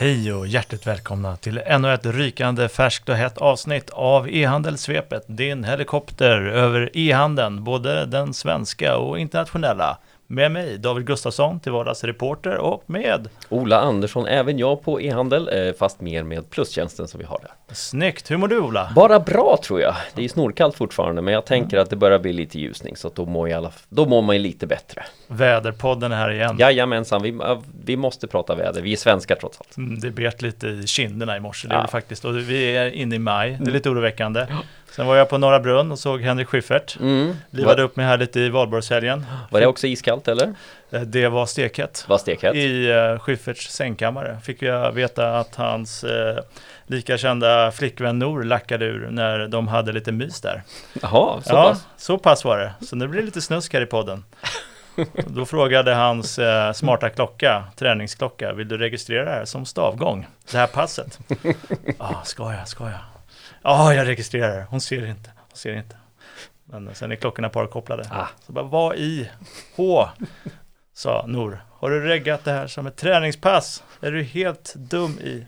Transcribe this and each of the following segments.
Hej och hjärtligt välkomna till ännu ett rykande färskt och hett avsnitt av e-handelssvepet. Din helikopter över e-handeln, både den svenska och internationella. Med mig David Gustafsson till vardags reporter och med Ola Andersson, även jag på e-handel, eh, fast mer med plustjänsten som vi har där. Snyggt! Hur mår du Ola? Bara bra tror jag. Det är snorkallt fortfarande men jag tänker att det börjar bli lite ljusning så då mår, jag alla, då mår man ju lite bättre. Väderpodden är här igen. Jajamensan, vi, vi måste prata väder. Vi är svenskar trots allt. Mm, Det bet lite i kinderna i morse, det är Ja. det faktiskt. Och vi är inne i maj, det är lite oroväckande. Sen var jag på Norra Brunn och såg Henrik Schyffert. Mm. Livade Var, upp mig här lite i valborgshelgen. var det också iskallt eller? Eh, Det var stekhett. Var stekhett? I uh, Schyfferts sängkammare fick jag veta att hans eh, lika kända flickvän Nor lackade ur när de hade lite mys där. Jaha, så ja, pass? så pass var det. Så nu blir det lite snusk här i podden. Då frågade hans eh, smarta klocka, träningsklocka, vill du registrera det här som stavgång? Det här passet? Ja, ska jag, ska jag? Ja, jag registrerar det. Hon ser inte, hon ser inte. Men sen är klockorna parkopplade. Ah. Så bara, vad i H? Sa Nor. Har du reggat det här som ett träningspass? Är du helt dum i?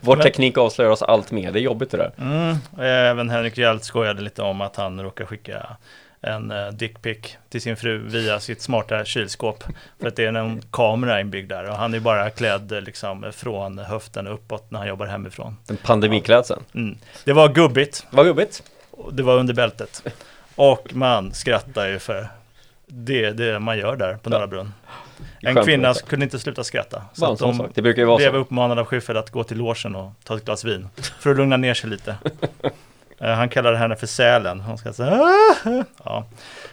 Vår Men- teknik avslöjar oss allt mer, det är jobbigt det där. Mm, även Henrik Hjelt skojade lite om att han råkar skicka en uh, dickpic till sin fru via sitt smarta kylskåp. För att det är en kamera inbyggd där och han är bara klädd eh, liksom från höften uppåt när han jobbar hemifrån. Den pandemiklädseln. Mm. Det var gubbigt, Vad gubbigt. och det var under bältet. Och man skrattar ju för det, det man gör där på Norra Brunn. En kvinna kunde inte sluta skratta. Så en att de. Det brukar ju vara blev så. uppmanad av Schyffert att gå till logen och ta ett glas vin. För att lugna ner sig lite. Eh, Han kallade henne för Sälen. Hon ska säga "Ah!" ja.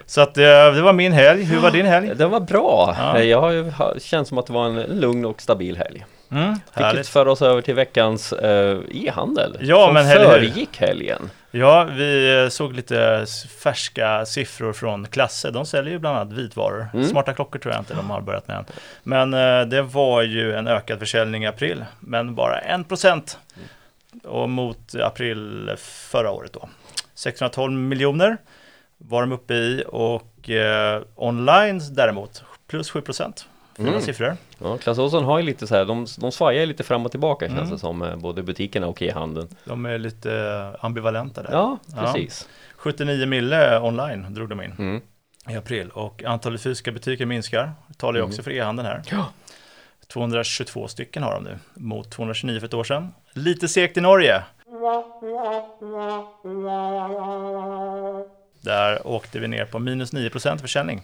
Så att eh, det var min helg. Hur var din helg? Den var bra. Ja. Jag har ju känns som att det var en lugn och stabil helg. Mm, Vilket för oss över till veckans eh, e-handel. Ja, som men föregick helgen. Ja, vi eh, såg lite färska siffror från Klasse. De säljer ju bland annat vitvaror. Mm. Smarta klockor tror jag inte de har börjat med än. Men eh, det var ju en ökad försäljning i april. Men bara 1% och mot april förra året då. 612 miljoner var de uppe i och eh, online däremot plus 7%. Fina Mm. siffror. Ja, Clas Ohlson har ju lite så här, de, de svajar lite fram och tillbaka känns Mm. det som, eh, både butikerna och e-handeln. De är lite eh, ambivalenta där. Ja, Ja. precis. 79 mille online drog de in. Mm. i april och antalet fysiska butiker minskar. Det talar ju Mm. också för e-handeln här. Ja. 222 stycken har de nu mot 229 för ett år sedan. Lite segt i Norge. Där åkte vi ner på minus 9% försäljning.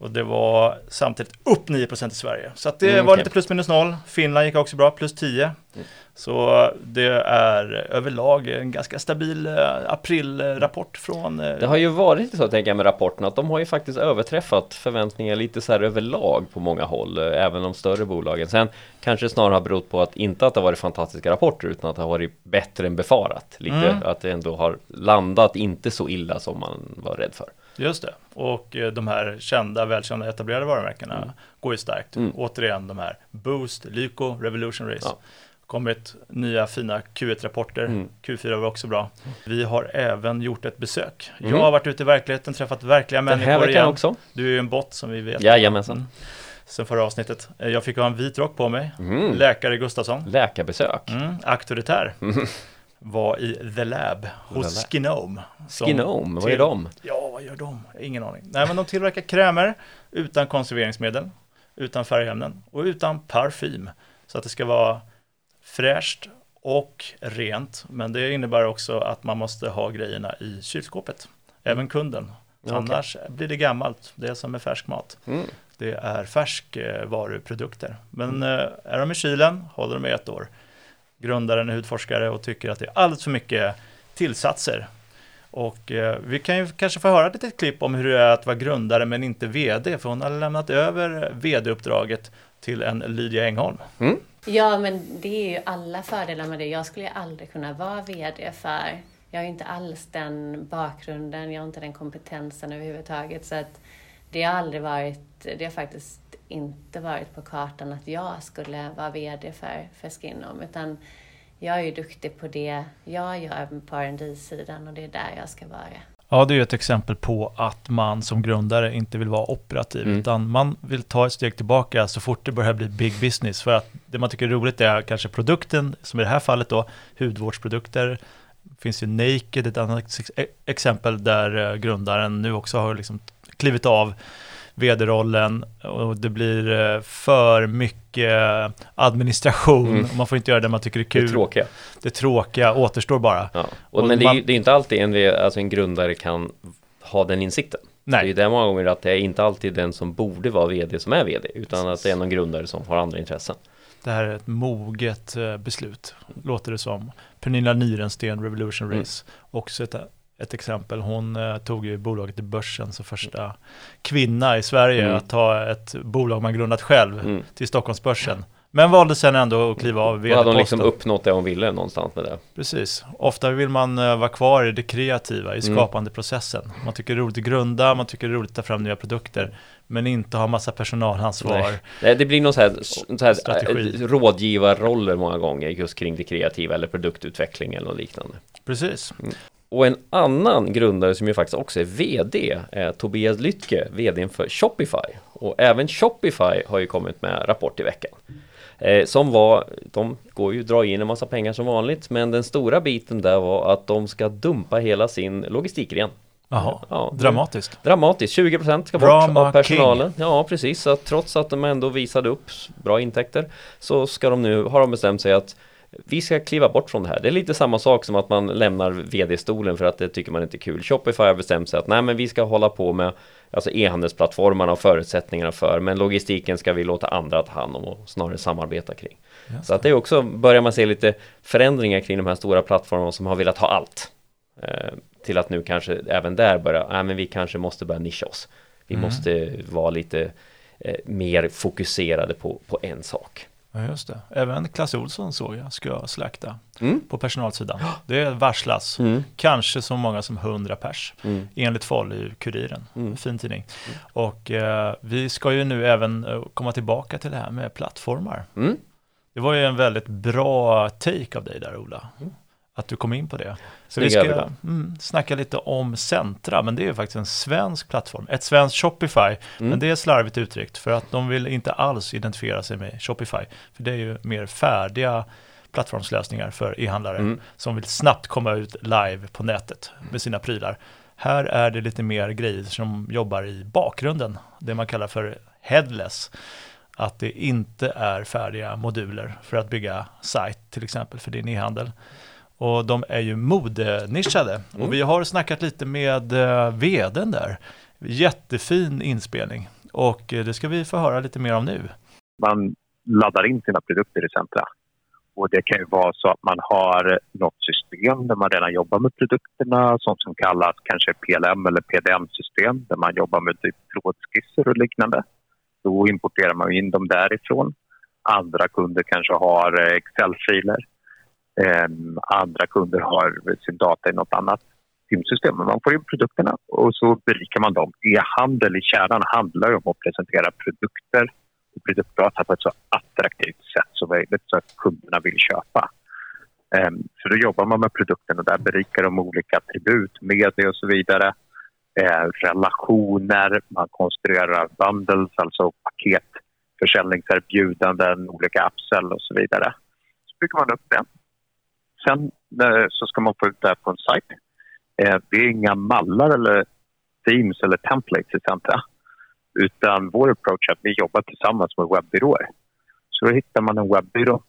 Och det var samtidigt upp 9% i Sverige. Så det Mm, var okej. lite plus minus noll. Finland gick också bra, plus 10. Mm. Så det är överlag en ganska stabil eh, aprilrapport från eh, Det har ju varit lite så tänker jag med rapporten att de har ju faktiskt överträffat förväntningar lite så här överlag på många håll, eh, även de större bolagen. Sen kanske snarare har berott på att inte att det har varit fantastiska rapporter utan att det har varit bättre än befarat. Lite Mm. att det ändå har landat inte så illa som man var rädd för. Just det. Och eh, de här kända, välkända, etablerade varumärkena Mm. går ju starkt. Mm. Återigen de här Boost, Lyko, Revolution Race. Ja. Kommit nya fina Q1-rapporter. Mm. Q4 var också bra. Vi har även gjort ett besök. Mm. Jag har varit ute i verkligheten, träffat verkliga Den människor igen. också. Du är ju en bot som vi vet. Jajamensan. Mm. Sen förra avsnittet. Eh, Jag fick ha en vit rock på mig. Mm. Läkare Gustafsson. Läkarbesök. Mm. Auktoritär. Mm. Var i The Lab hos Lab. Skinnome. som Skinome, vad är de? Ja, vad gör de? Ingen aning. Nej, men de tillverkar krämer utan konserveringsmedel, utan färgämnen och utan parfym. Så att det ska vara fräscht och rent. Men det innebär också att man måste ha grejerna i kylskåpet. Även kunden. Ja. Annars blir det gammalt, det är som med färsk mat. Mm. Det är färskvaruprodukter. Men eh, är de i kylen håller de i ett år. Grundaren är hudforskare och tycker att det är alldeles för mycket tillsatser. Och eh, vi kan ju kanske få höra ett litet klipp om hur det är att vara grundare men inte vd. För hon har lämnat över vd-uppdraget till en Lydia Engholm. Mm. Ja, men det är ju alla fördelar med det. Jag skulle ju aldrig kunna vara VD för jag har ju inte alls den bakgrunden, jag har inte den kompetensen överhuvudtaget. Så att det har aldrig varit, det har faktiskt inte varit på kartan att jag skulle vara VD för, för Skinom. Utan jag är ju duktig på det jag gör på rd sidan och det är där jag ska vara. Ja, det är ju ett exempel på att man som grundare inte vill vara operativ, Mm. utan man vill ta ett steg tillbaka så fort det börjar bli big business, för att det man tycker är roligt är kanske produkten, som i det här fallet då, hudvårdsprodukter. Det finns ju Naked, ett annat exempel där grundaren nu också har liksom klivit av vd-rollen och det blir eh, för mycket administration mm. och man får inte göra det man tycker är kul. Det tråkiga. Det tråkiga återstår bara. Ja. Och, och men man... det är, det är inte alltid en, alltså en grundare kan ha den insikten. Nej. Det är det många gånger att det är inte alltid den som borde vara vd som är vd utan att det är någon grundare som har andra intressen. Det här är ett moget eh, beslut, låter det som. Pernilla Nyrensten, Revolution Race, mm. också ett ett exempel. Hon eh, tog ju bolaget till börsen som första kvinna i Sverige mm. att ta ett bolag man grundat själv mm. till Stockholmsbörsen. Men valde sen ändå att kliva av vd-posten. hade hon liksom uppnått det hon ville någonstans med det. Precis. Ofta vill man uh, vara kvar i det kreativa, i skapandeprocessen. Mm. Man tycker det är roligt att grunda, man tycker det är roligt att ta fram nya produkter. Men inte ha massa personalansvar. Nej. Nej det blir någon så här, så här äh, rådgivarroller många gånger just kring det kreativa eller produktutveckling eller något liknande. Precis. Mm. Och en annan grundare som ju faktiskt också är VD är Tobias Lytke, VD för Shopify. Och även Shopify har ju kommit med rapport i veckan. Eh, som var, de går ju dra in en massa pengar som vanligt, men den stora biten där var att de ska dumpa hela sin logistikgren. Jaha, ja, dramatiskt. Dramatiskt, 20% ska bort av personalen. King. Ja, precis. Så trots att de ändå visade upp bra intäkter så ska de nu, har de bestämt sig att vi ska kliva bort från det här. Det är lite samma sak som att man lämnar vd-stolen för att det tycker man inte är kul. Shopify har bestämt sig att nej, men vi ska hålla på med alltså e-handelsplattformarna och förutsättningarna för, men logistiken ska vi låta andra ta hand om och snarare samarbeta kring. Just Så att det är också, börjar man se lite förändringar kring de här stora plattformarna som har velat ha allt. Eh, till att nu kanske även där börja, nej men vi kanske måste börja nischa oss. Vi mm. måste vara lite eh, mer fokuserade på, på en sak. Ja, just det. Även Clas Olsson såg jag ska slakta mm. på personalsidan. Det varslas, mm. kanske så många som 100 pers, mm. enligt Falu-Kuriren, mm. fin tidning. Mm. Och eh, vi ska ju nu även eh, komma tillbaka till det här med plattformar. Mm. Det var ju en väldigt bra take av dig där Ola. Att du kom in på det. Så vi ska mm, snacka lite om Centra, men det är faktiskt en svensk plattform, ett svenskt Shopify, mm. men det är slarvigt uttryckt för att de vill inte alls identifiera sig med Shopify, för det är ju mer färdiga plattformslösningar för e-handlare mm. som vill snabbt komma ut live på nätet med sina prylar. Här är det lite mer grejer som jobbar i bakgrunden, det man kallar för headless att det inte är färdiga moduler för att bygga sajt till exempel för din e-handel. Och de är ju modenischade. Mm. Och vi har snackat lite med uh, vdn där. Jättefin inspelning. Och uh, det ska vi få höra lite mer om nu. Man laddar in sina produkter i Centra. Och det kan ju vara så att man har något system där man redan jobbar med produkterna, sånt som kallas kanske PLM eller PDM-system, där man jobbar med typ trådskisser och liknande. Då importerar man in dem därifrån. Andra kunder kanske har eh, Excel-filer Ehm, andra kunder har sin data i något annat simsystem. Man får in produkterna och så berikar man dem. E-handel i kärnan handlar om att presentera produkter och produktdata på ett så attraktivt sätt som möjligt så att kunderna vill köpa. Ehm, så då jobbar man med produkten och där berikar de olika attribut, media och så vidare. Ehm, relationer, man konstruerar bundles, alltså paket, försäljningserbjudanden, olika upsell och så vidare. Så bygger man upp det Sen eh, så ska man få ut det här på en sajt. Eh, det är inga mallar eller themes eller templates i Centra. Utan vår approach är att vi jobbar tillsammans med webbyråer. Så då hittar man en webbyrå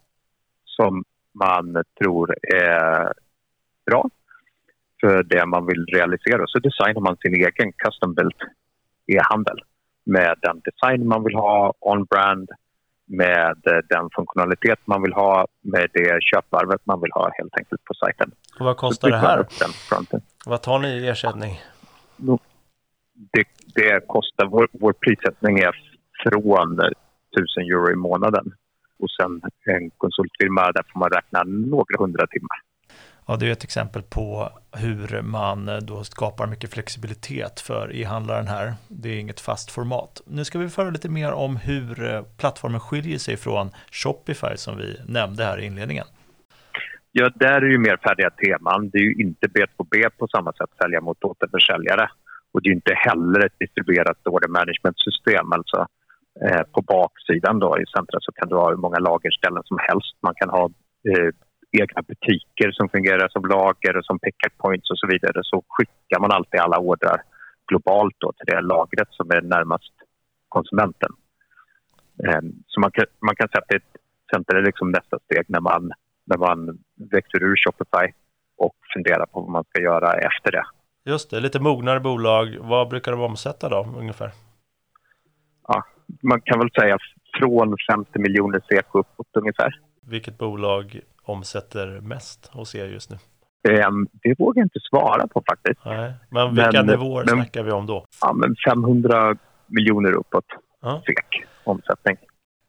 som man tror är bra för det man vill realisera. Så designar man sin egen custom-built e-handel med den design man vill ha, on-brand, med eh, den funktionalitet man vill ha, med det köpvarvet man vill ha helt enkelt på sajten. Och vad kostar det här? Vad tar ni i ersättning? Det, det kostar, vår, vår prissättning är från 1000 euro i månaden och sen en konsultfirma där får man räkna några hundra timmar. Ja, det är ett exempel på hur man då skapar mycket flexibilitet för e-handlaren här. Det är inget fast format. Nu ska vi föra lite mer om hur eh, plattformen skiljer sig från Shopify som vi nämnde här i inledningen. Ja, där är det ju mer färdiga teman. Det är ju inte B2B på samma sätt sälja mot återförsäljare. Och det är inte heller ett distribuerat order management-system. Alltså, Eh, på baksidan då i centret så kan du ha hur många lagerställen som helst. Man kan ha eh, egna butiker som fungerar som lager och som pick points och så vidare. Så skickar man alltid alla ordrar globalt då till det lagret som är närmast konsumenten. Eh, så man kan, man kan säga att center är liksom nästa steg när man, när man växer ur Shopify och funderar på vad man ska göra efter det. Just det, lite mognare bolag. Vad brukar de omsätta då ungefär? Ja, man kan väl säga från 50 miljoner SEK uppåt ungefär. Vilket bolag omsätter mest hos er just nu? Um, det vågar jag inte svara på faktiskt. Nej, men vilka men, nivåer men, snackar vi om då? Ja, men 500 miljoner uppåt ja. SEK omsättning.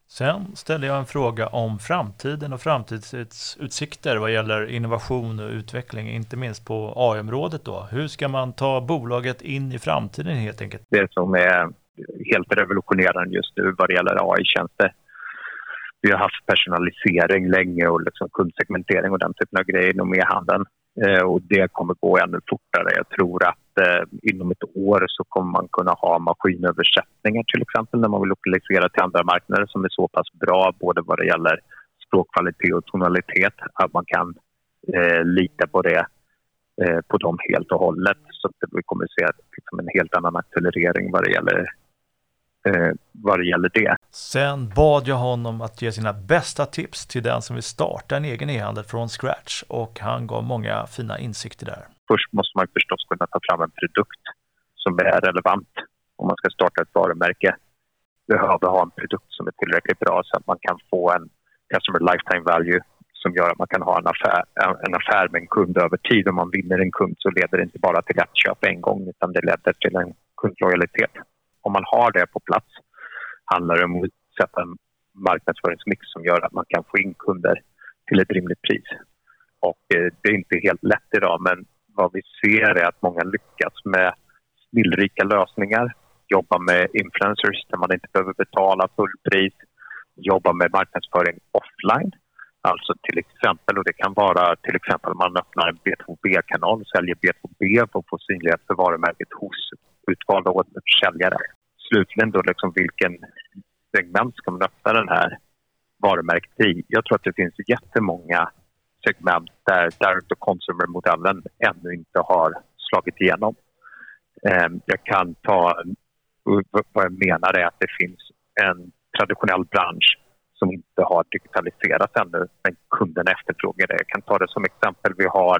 Sen ställde jag en fråga om framtiden och framtidsutsikter vad gäller innovation och utveckling, inte minst på AI-området då. Hur ska man ta bolaget in i framtiden helt enkelt? Det som är helt revolutionerande just nu vad det gäller AI-tjänster. Vi har haft personalisering länge och liksom kundsegmentering och den typen av grejer inom e-handeln. Eh, och det kommer gå ännu fortare. Jag tror att eh, inom ett år så kommer man kunna ha maskinöversättningar till exempel när man vill lokalisera till andra marknader som är så pass bra både vad det gäller språkkvalitet och tonalitet att man kan eh, lita på det eh, på dem helt och hållet. Så att vi kommer att se liksom en helt annan accelerering vad det gäller eh, vad det gäller det. Sen bad jag honom att ge sina bästa tips till den som vill starta en egen e-handel från scratch och han gav många fina insikter där. Först måste man förstås kunna ta fram en produkt som är relevant om man ska starta ett varumärke. Behöver ha en produkt som är tillräckligt bra så att man kan få en customer lifetime value som gör att man kan ha en affär, en affär med en kund över tid. Om man vinner en kund så leder det inte bara till ett köp en gång utan det leder till en kundlojalitet om man har det på plats handlar det om att sätta en marknadsföringsmix som gör att man kan få in kunder till ett rimligt pris. Och eh, det är inte helt lätt idag men vad vi ser är att många lyckas med snillrika lösningar, jobba med influencers där man inte behöver betala fullpris, jobba med marknadsföring offline. Alltså till exempel, och det kan vara till exempel man öppnar en B2B-kanal, säljer B2B och får synlighet för varumärket hos utvalda återförsäljare. Slutligen då liksom vilken segment ska man öppna den här varumärket i? Jag tror att det finns jättemånga segment där direct to consumer-modellen ännu inte har slagit igenom. Ehm, jag kan ta... Vad jag menar är att det finns en traditionell bransch som inte har digitaliserats ännu, men kunderna efterfrågar det. Jag kan ta det som exempel. Vi har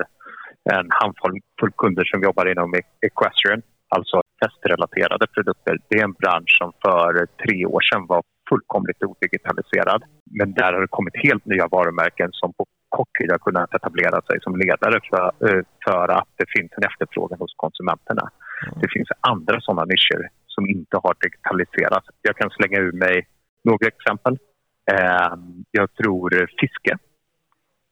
en handfull kunder som jobbar inom equestrian, alltså hästrelaterade produkter. Det är en bransch som för tre år sedan var fullkomligt odigitaliserad. Men där har det kommit helt nya varumärken som på kort tid har kunnat etablera sig som ledare för, eh, för att det finns en efterfrågan hos konsumenterna. Mm. Det finns andra sådana nischer som inte har digitaliserats. Jag kan slänga ur mig några exempel. Ehm, jag tror fiske.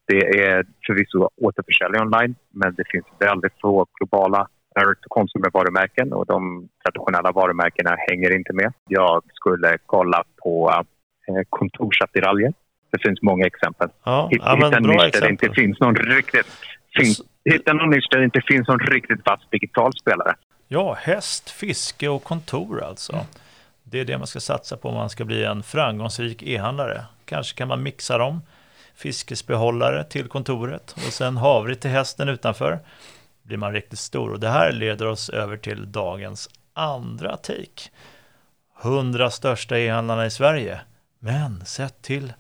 Det är förvisso återförsäljning online men det finns väldigt få globala direct consumer-varumärken och de traditionella varumärkena hänger inte med. Jag skulle kolla på eh, kontorsattiraljer. Det finns många exempel. Ja, hitta ja, en nisch där det inte finns någon riktigt finns, hitta någon nisch där det inte finns någon riktigt fast digital spelare. Ja, häst, fiske och kontor alltså. Mm. Det är det man ska satsa på om man ska bli en framgångsrik e-handlare. Kanske kan man mixa dem. Fiskesbehållare till kontoret och sen havre till hästen utanför blir man riktigt stor. Och det här leder oss över till dagens andra take. 100 största e-handlarna i Sverige, men sett till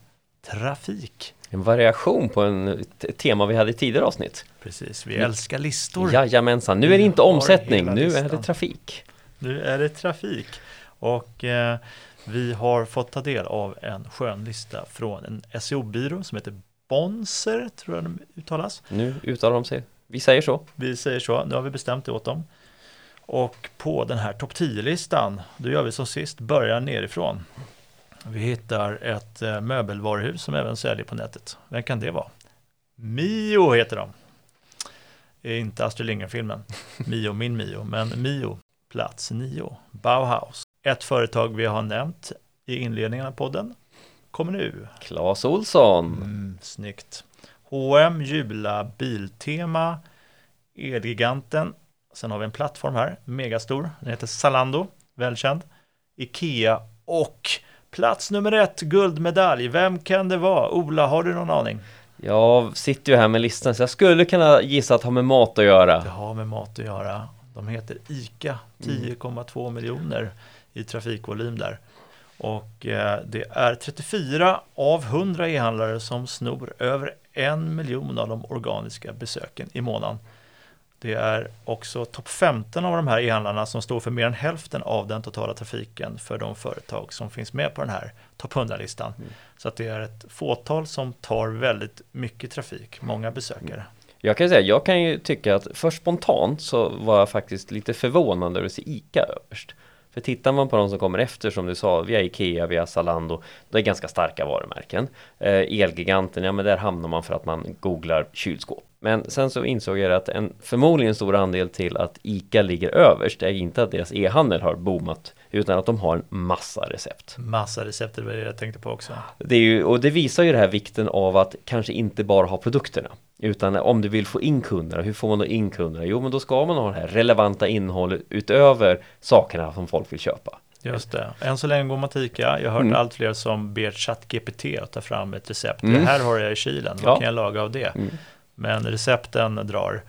trafik. En variation på en tema vi hade i tidigare avsnitt. Precis, vi älskar listor. Jajamensan, nu är det inte omsättning, nu är det trafik. Nu är det trafik. Och eh, vi har fått ta del av en skön lista från en SEO-byrå som heter Bonser, tror jag de uttalas. Nu uttalar de sig vi säger så. Vi säger så, nu har vi bestämt det åt dem. Och på den här topp 10-listan, då gör vi som sist, börjar nerifrån. Vi hittar ett eh, möbelvaruhus som även säljer på nätet. Vem kan det vara? Mio heter de. Inte Astrid Lindgren-filmen. Mio, min Mio, men Mio, plats 9. Bauhaus. Ett företag vi har nämnt i inledningen av podden kommer nu. Clas Olsson. Mm, snyggt. H&M, Jula, Biltema, Elgiganten. Sen har vi en plattform här, megastor. Den heter Zalando, välkänd. Ikea Och plats nummer ett, guldmedalj. Vem kan det vara? Ola, har du någon aning? Jag sitter ju här med listan så jag skulle kunna gissa att ha med mat att göra. Det har med mat att göra. De heter ICA, 10,2 miljoner i trafikvolym där. Och eh, det är 34 av 100 e-handlare som snor över en miljon av de organiska besöken i månaden. Det är också topp 15 av de här e-handlarna som står för mer än hälften av den totala trafiken för de företag som finns med på den här topp 100-listan. Mm. Så att det är ett fåtal som tar väldigt mycket trafik, många besökare. Jag kan säga, jag kan ju tycka att för spontant så var jag faktiskt lite förvånad över att se ICA överst. För tittar man på de som kommer efter som du sa, via Ikea, via Zalando, det är ganska starka varumärken. Eh, Elgiganten, ja men där hamnar man för att man googlar kylskåp. Men sen så insåg jag att en förmodligen stor andel till att ICA ligger överst är inte att deras e-handel har boomat utan att de har en massa recept. Massa recept, det var det jag tänkte på också. Det är ju, och det visar ju det här vikten av att kanske inte bara ha produkterna utan om du vill få in kunderna, hur får man då in kunderna? Jo, men då ska man ha det här relevanta innehållet utöver sakerna som folk vill köpa. Just det. Än så länge går man till ICA. Jag har hört mm. allt fler som ber ChatGPT att ta fram ett recept. Mm. Det här har jag i kylen, vad ja. kan jag laga av det? Mm. Men recepten drar.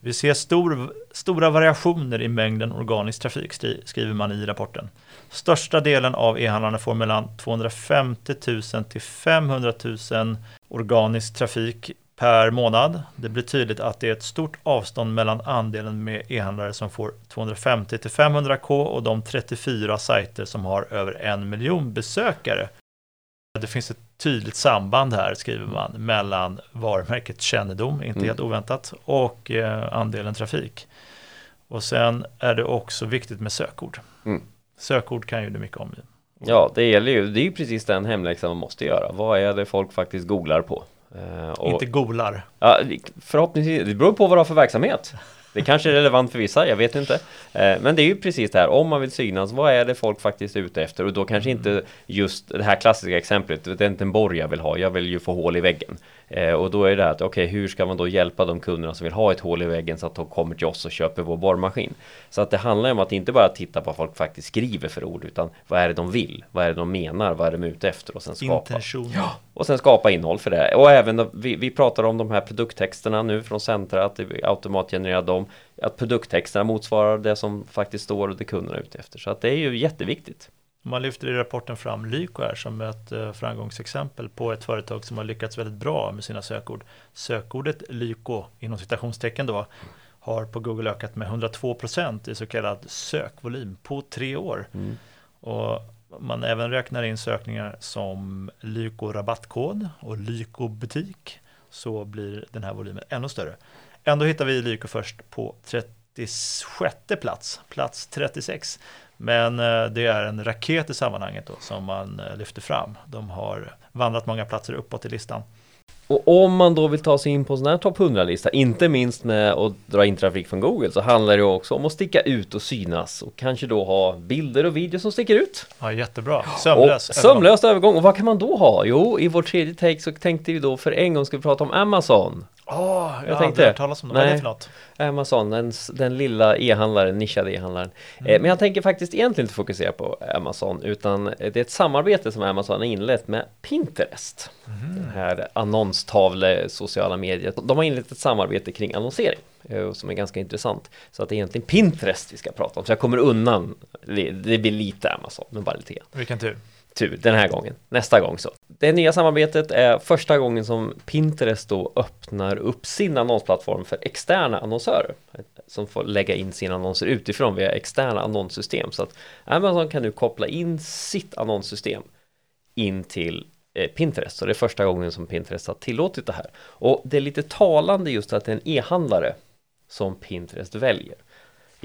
Vi ser stor, stora variationer i mängden organisk trafik, skriver man i rapporten. Största delen av e-handlarna får mellan 250 000 till 500 000 organisk trafik per månad. Det blir tydligt att det är ett stort avstånd mellan andelen med e-handlare som får 250 till 500k och de 34 sajter som har över en miljon besökare. Det finns ett tydligt samband här, skriver man, mellan varumärket kännedom, inte mm. helt oväntat, och eh, andelen trafik. Och sen är det också viktigt med sökord. Mm. Sökord kan ju du mycket om. Ja, det gäller ju, det är ju precis den hemläxan man måste göra. Vad är det folk faktiskt googlar på? Uh, och, inte golar. Ja, förhoppningsvis, det beror på vad du har för verksamhet. Det kanske är relevant för vissa, jag vet inte. Eh, men det är ju precis det här, om man vill synas, vad är det folk faktiskt är ute efter? Och då kanske inte just det här klassiska exemplet, det är inte en borr jag vill ha, jag vill ju få hål i väggen. Eh, och då är det att, okej, okay, hur ska man då hjälpa de kunderna som vill ha ett hål i väggen så att de kommer till oss och köper vår borrmaskin? Så att det handlar om att inte bara titta på vad folk faktiskt skriver för ord, utan vad är det de vill? Vad är det de menar? Vad är de ute efter? Och sen skapa. Intention. Ja, och sen skapa innehåll för det. Och även, vi, vi pratar om de här produkttexterna nu från Centra, att vi automatgenererar dem. Att produkttexterna motsvarar det som faktiskt står och det kunderna är ute efter. Så att det är ju jätteviktigt. Man lyfter i rapporten fram Lyko här som ett eh, framgångsexempel på ett företag som har lyckats väldigt bra med sina sökord. Sökordet Lyko, inom citationstecken då, har på Google ökat med 102% i så kallad sökvolym på tre år. Mm. Och man även räknar in sökningar som Lyko rabattkod och Lyko butik så blir den här volymen ännu större. Ändå hittar vi Lyko först på 36 plats, plats 36. Men eh, det är en raket i sammanhanget då, som man eh, lyfter fram. De har vandrat många platser uppåt i listan. Och om man då vill ta sig in på en sån här topp 100-lista, inte minst med att dra in trafik från Google, så handlar det också om att sticka ut och synas och kanske då ha bilder och videos som sticker ut. Ja, jättebra. Sömlös och övergång. Sömlös övergång. Och vad kan man då ha? Jo, i vår tredje take så tänkte vi då för en gång ska vi prata om Amazon. Oh, jag, jag tänkte. hört talas om det. Vad är det för något? Amazon, den, den lilla e-handlaren, nischade e-handlaren. Mm. Eh, men jag tänker faktiskt egentligen inte fokusera på Amazon utan det är ett samarbete som Amazon har inlett med Pinterest. Mm. Den här annonstavle sociala medier. De har inlett ett samarbete kring annonsering eh, som är ganska intressant. Så att det är egentligen Pinterest vi ska prata om. Så jag kommer undan, det blir lite Amazon, men bara lite grann. Vilken tur tur den här gången. Nästa gång så. Det nya samarbetet är första gången som Pinterest då öppnar upp sin annonsplattform för externa annonsörer som får lägga in sina annonser utifrån via externa annonssystem. Så att Amazon kan nu koppla in sitt annonssystem in till eh, Pinterest. Så det är första gången som Pinterest har tillåtit det här. Och det är lite talande just att det är en e-handlare som Pinterest väljer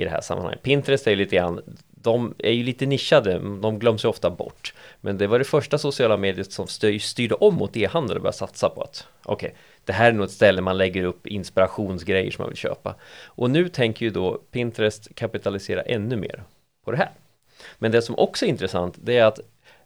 i det här sammanhanget. Pinterest är ju lite grann de är ju lite nischade, de glöms ju ofta bort. Men det var det första sociala mediet som styrde om mot e-handel och började satsa på att okej, okay, det här är nog ett ställe man lägger upp inspirationsgrejer som man vill köpa. Och nu tänker ju då Pinterest kapitalisera ännu mer på det här. Men det som också är intressant, det är att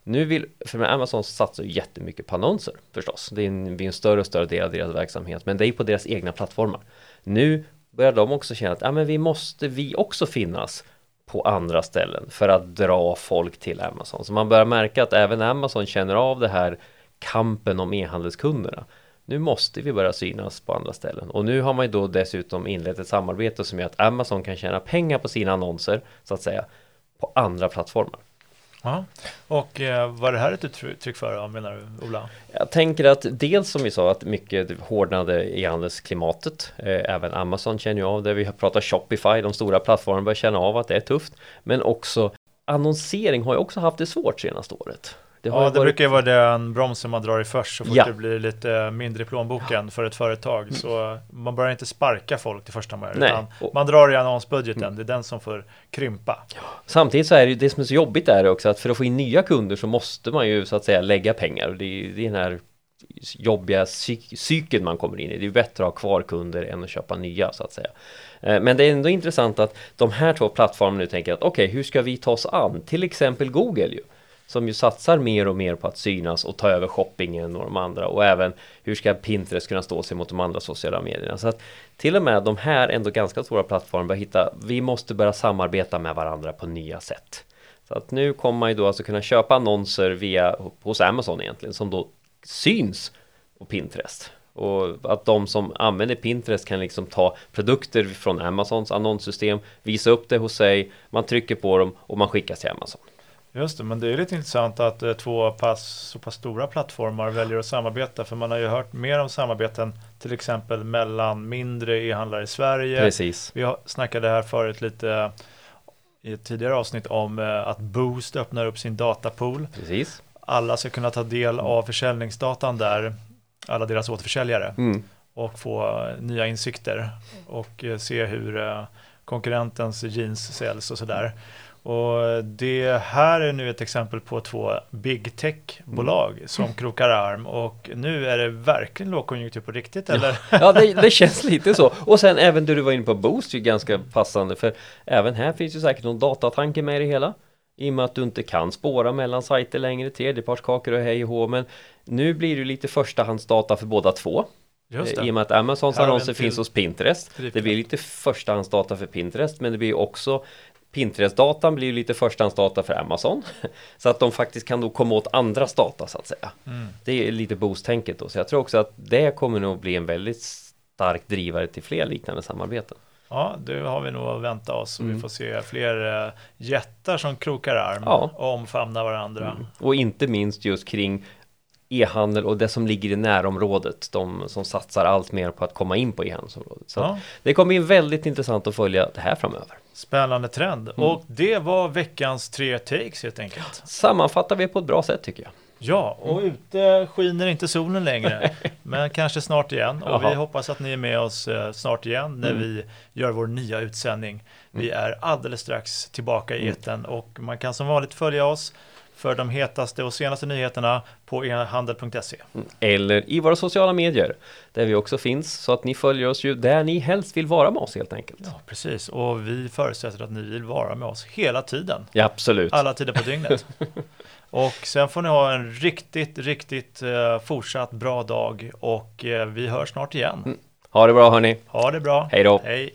nu vill, för Amazon satsar ju jättemycket på annonser förstås. Det är en, en större och större del av deras verksamhet, men det är på deras egna plattformar. Nu börjar de också känna att ja, men vi måste vi också finnas på andra ställen för att dra folk till Amazon. Så man börjar märka att även Amazon känner av det här kampen om e-handelskunderna. Nu måste vi börja synas på andra ställen och nu har man ju då dessutom inlett ett samarbete som gör att Amazon kan tjäna pengar på sina annonser så att säga på andra plattformar. Ja. Och eh, vad är det här ett uttryck för, menar du, Ola? Jag tänker att dels som vi sa att mycket hårdnade i handelsklimatet. Eh, även Amazon känner ju av det. Vi har pratat Shopify, de stora plattformarna börjar känna av att det är tufft. Men också annonsering har ju också haft det svårt senaste året. Det ja, det varit... brukar ju vara den bromsen man drar i först så fort ja. det blir lite mindre i plånboken ja. för ett företag. Så man börjar inte sparka folk det första Nej. utan man drar i annonsbudgeten. Mm. Det är den som får krympa. Samtidigt så är det ju det som är så jobbigt är också att för att få in nya kunder så måste man ju så att säga lägga pengar. Det är, det är den här jobbiga cykeln man kommer in i. Det är bättre att ha kvar kunder än att köpa nya så att säga. Eh, men det är ändå intressant att de här två plattformarna nu tänker att okej, okay, hur ska vi ta oss an? Till exempel Google ju som ju satsar mer och mer på att synas och ta över shoppingen och de andra. Och även hur ska Pinterest kunna stå sig mot de andra sociala medierna? Så att till och med de här ändå ganska stora plattformarna börjar hitta vi måste börja samarbeta med varandra på nya sätt. Så att nu kommer man ju då alltså kunna köpa annonser via hos Amazon egentligen som då syns på Pinterest. Och att de som använder Pinterest kan liksom ta produkter från Amazons annonssystem, visa upp det hos sig, man trycker på dem och man skickas till Amazon. Just det, men det är lite intressant att eh, två pass, så pass stora plattformar väljer att samarbeta. För man har ju hört mer om samarbeten till exempel mellan mindre e-handlare i Sverige. Precis. Vi snackade här förut lite eh, i ett tidigare avsnitt om eh, att Boost öppnar upp sin datapool. Precis. Alla ska kunna ta del av försäljningsdatan där, alla deras återförsäljare. Mm. Och få nya insikter och se hur konkurrentens jeans säljs och sådär. Och det här är nu ett exempel på två big tech-bolag mm. som krokar arm och nu är det verkligen lågkonjunktur på riktigt eller? Ja, det, det, känns lite så. Och sen även det du var inne på Boost är ganska passande för även här finns ju säkert någon datatanke med i det hela. I och med att du inte kan spåra mellan sajter längre, tredjepartskakor och hej och hå. Men nu blir det lite förstahandsdata för båda två. I och med att Amazons annonser finns hos Pinterest. Det blir lite förstahandsdata för Pinterest men det blir också Pinterest-datan blir ju lite förstahandsdata för Amazon så att de faktiskt kan då komma åt andras data så att säga. Mm. Det är lite boost-tänket då, så jag tror också att det kommer nog bli en väldigt stark drivare till fler liknande samarbeten. Ja, det har vi nog att vänta oss och mm. vi får se fler eh, jättar som krokar arm ja. och omfamnar varandra. Mm. Och inte minst just kring e-handel och det som ligger i närområdet. De som satsar allt mer på att komma in på e-handelsområdet. Så ja. det kommer bli väldigt intressant att följa det här framöver. Spännande trend. Mm. Och det var veckans tre takes helt enkelt. Sammanfattar vi på ett bra sätt tycker jag. Ja, och mm. ute skiner inte solen längre. men kanske snart igen. Och Aha. vi hoppas att ni är med oss eh, snart igen när mm. vi gör vår nya utsändning. Vi mm. är alldeles strax tillbaka i mm. eten och man kan som vanligt följa oss för de hetaste och senaste nyheterna på e-handel.se. Mm. Eller i våra sociala medier där vi också finns så att ni följer oss ju där ni helst vill vara med oss helt enkelt. Ja, precis. Och vi förutsätter att ni vill vara med oss hela tiden. Ja, absolut. Alla tider på dygnet. och sen får ni ha en riktigt, riktigt eh, fortsatt bra dag och eh, vi hörs snart igen. Mm. Ha det bra hörni. Ha det bra. Hej då. Hej.